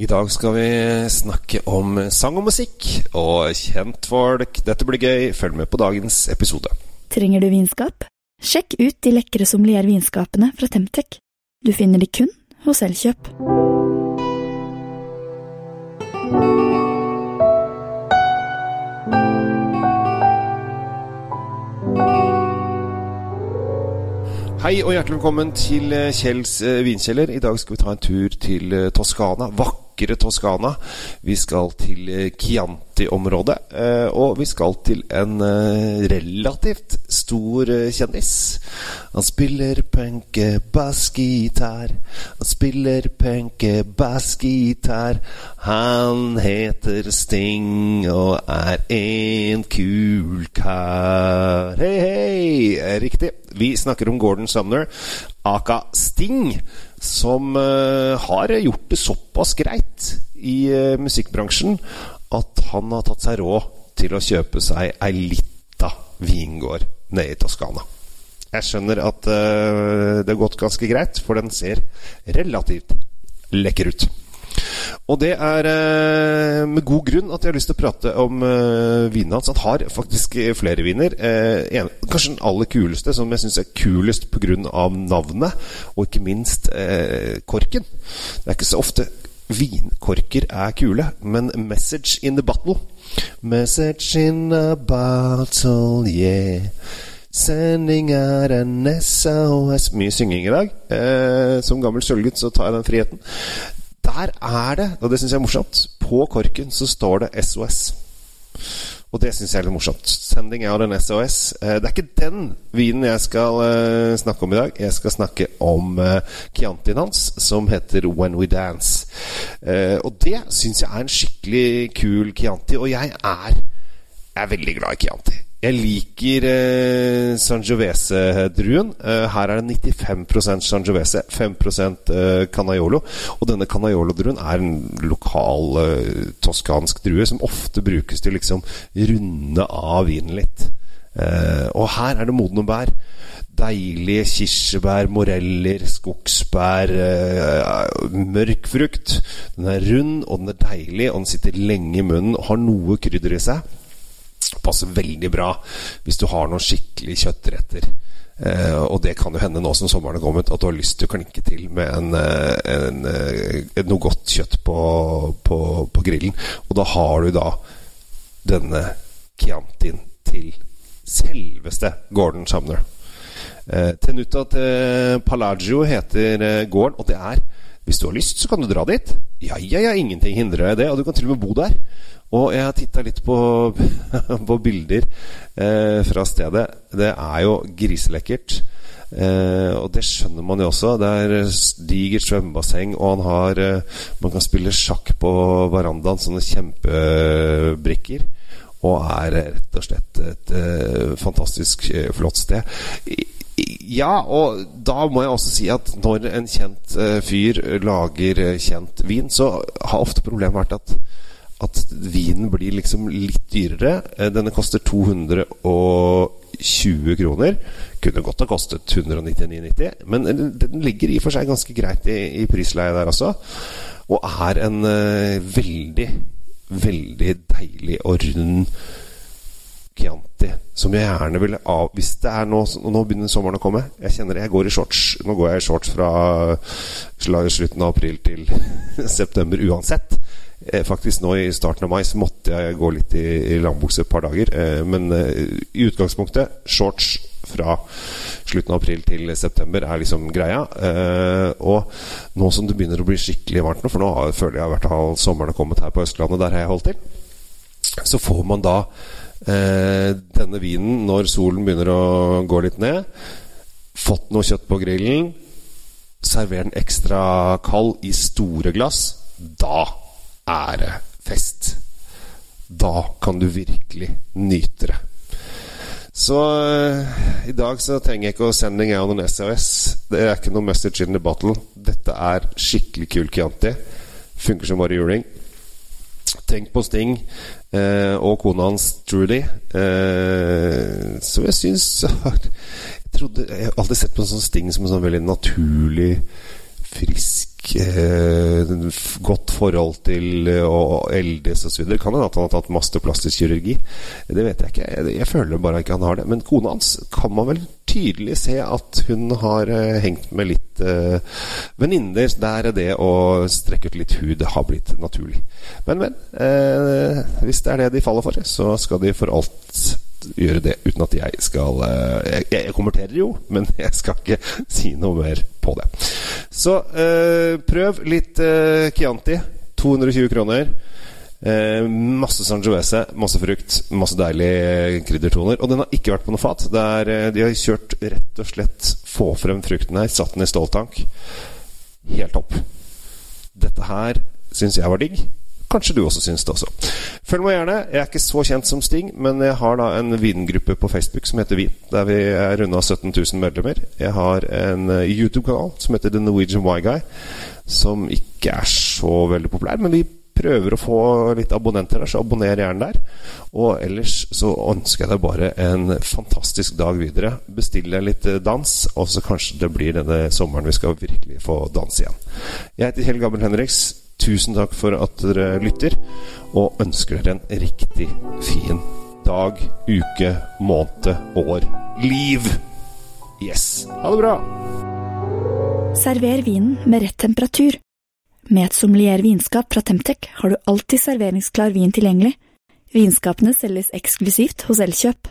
I dag skal vi snakke om sang og musikk og kjentfolk. Dette blir gøy. Følg med på dagens episode. Trenger du vinskap? Sjekk ut de lekre sommeliervinskapene fra Temtec. Du finner de kun hos Elkjøp. Hei og hjertelig velkommen til eh, Kjells eh, vinkjeller. I dag skal vi ta en tur til Toskana. Toskana. Vakre Toskana. Vi skal til eh, Chianti-området. eh, Og vi skal til en eh, relativt stor kjendis. Han spiller penke bassgitar. Han spiller penke bassgitar. Han heter Sting og er en kul kar. Hei, hei! Riktig. Vi snakker om Gordon Sumner, aka Sting, som eh, har gjort det såpass greit i eh, musikkbransjen at han har tatt seg råd til å kjøpe seg ei lita vingård nede i Toskana. Jeg skjønner at eh, det har gått ganske greit, for den ser relativt lekker ut. Og det er eh, med god grunn at jeg har lyst til å prate om eh, vinen hans. Han har faktisk eh, flere viner. Eh, kanskje den aller kuleste, som jeg syns er kulest pga. navnet, og ikke minst eh, korken. Det er ikke så ofte vinkorker er kule, men 'Message in the Bottle' Message in a bottle, yeah. Sending er en SOS Mye synging i dag. Eh, som gammel sølvgutt så tar jeg den friheten. Der er det, og det syns jeg er morsomt, på korken så står det SOS. Og det syns jeg er litt morsomt. 'Sending out an SOS'. Eh, det er ikke den vinen jeg skal eh, snakke om i dag. Jeg skal snakke om eh, Chiantien hans, som heter 'When We Dance'. Og det syns jeg er en skikkelig kul Chianti, og jeg er, jeg er veldig glad i Chianti. Jeg liker eh, Sangiovese-druen. Eh, her er det 95% Sangiovese, 5 eh, Canaiolo. Og denne Canaiolo-druen er en lokal eh, toskansk drue som ofte brukes til liksom runde av vinen litt. Eh, og her er det modne bær. Deilige kirsebær, moreller, skogsbær, eh, mørk frukt. Den er rund, og den er deilig, og den sitter lenge i munnen og har noe krydder i seg passer veldig bra hvis du har noen skikkelig kjøttretter. Eh, og det kan jo hende nå som sommeren er kommet, at du har lyst til å klinke til med en, eh, en, en, noe godt kjøtt på, på, på, grillen. Og da har du da denne Chiantin til selveste Gordon Sumner. Eh, Tenuta til Palagio heter eh, gården, og det er Hvis du har lyst, så kan du dra dit. Ja, ja, ja, ingenting hindrer deg i det. Og du kan til og med bo der. Og jeg har titta litt på, på bilder eh, fra stedet. Det er jo griselekkert. Eh, og det skjønner man jo også. Det er digert svømmebasseng, og han har eh, Man kan spille sjakk på verandaen, sånne kjempebrikker. Og er rett og slett et eh, fantastisk eh, flott sted. Ja, og da må jeg også si at når en kjent eh, fyr lager kjent vin, så har ofte problemet vært at at vinen blir liksom litt dyrere. Denne koster 220 kroner. Kunne godt ha kostet 199,90, men den ligger i og for seg ganske greit i, i prisleie der også. Og er en veldig, veldig deilig og rund Chianti som jeg gjerne vil av Hvis det er nå Nå begynner sommeren å komme. Jeg kjenner det. Jeg går i shorts. Nå går jeg i shorts fra slutten av april til september uansett. Eh, faktisk nå i starten av mai så måtte jeg gå litt i, i langbukse et par dager. Eh, men eh, i utgangspunktet shorts fra slutten av april til september er liksom greia. og nå som det begynner å bli skikkelig varmt nå, for nå føler jeg hvert fall sommeren har kommet her på Østlandet, der har jeg holdt til, så får man da denne vinen når solen begynner å gå litt ned. Fått noe kjøtt på grillen. Server den ekstra kald i store glass. Da er det fest. Da kan du virkelig nyte det. Så uh, i dag så trenger jeg ikke å sende out noen SOS. Det er ikke noe message in the bottle. Dette er skikkelig kul Chianti. Funker som bare juling. Tenk på Sting eh, og kona hans Trudy. Eh, så jeg syns jeg, trodde, jeg har alltid sett på en sånn Sting som en sånn veldig naturlig, frisk eh, godt forhold til eh, å eldes osv. Kan hende at han har tatt masteplastisk kirurgi. Det vet jeg ikke. Jeg, jeg føler bare ikke han har det. Men kona hans kan man vel tydelig se at hun har eh, hengt med litt eh, venninner der det å strekke ut litt hud har blitt naturlig. Men, men. Eh, hvis det er det de faller for, så skal de for alt gjøre det uten at jeg skal eh, jeg, jeg, kommenterer jo, men jeg skal ikke si noe mer på det. Så eh, prøv litt eh, Chianti. 220 kroner. Eh, masse sangiovese, masse frukt, masse deilige kryddertoner. Og den har ikke vært på noe fat. Er, eh, de har kjørt rett og slett få frem frukten her, satt den i ståltank. Helt topp. Dette her syns jeg var digg. Kanskje du også syns det også. Følg meg gjerne. Jeg er ikke så kjent som Sting, men jeg har da en vingruppe på Facebook som heter Vin, der vi er runda 17 000 medlemmer. Jeg har en eh, YouTube-kanal som heter The Norwegian Y-Guy, som ikke er så veldig populær, men vi prøver å få litt abonnenter der, så abonner gjerne der. Og ellers så ønsker jeg deg bare en fantastisk dag videre. Bestill deg litt eh, dans, og så kanskje det blir denne sommeren vi skal virkelig få danse igjen. Jeg heter Kjell Gabriel Henriks. Tusen takk for at dere lytter, og ønsker dere en riktig fin dag, uke, måned, år, liv. Yes. Ha det bra. Server vinen med rett temperatur. Med et sommelier vinskap fra Temtec har du alltid serveringsklar vin tilgjengelig. Vinskapene selges eksklusivt hos Elkjøp.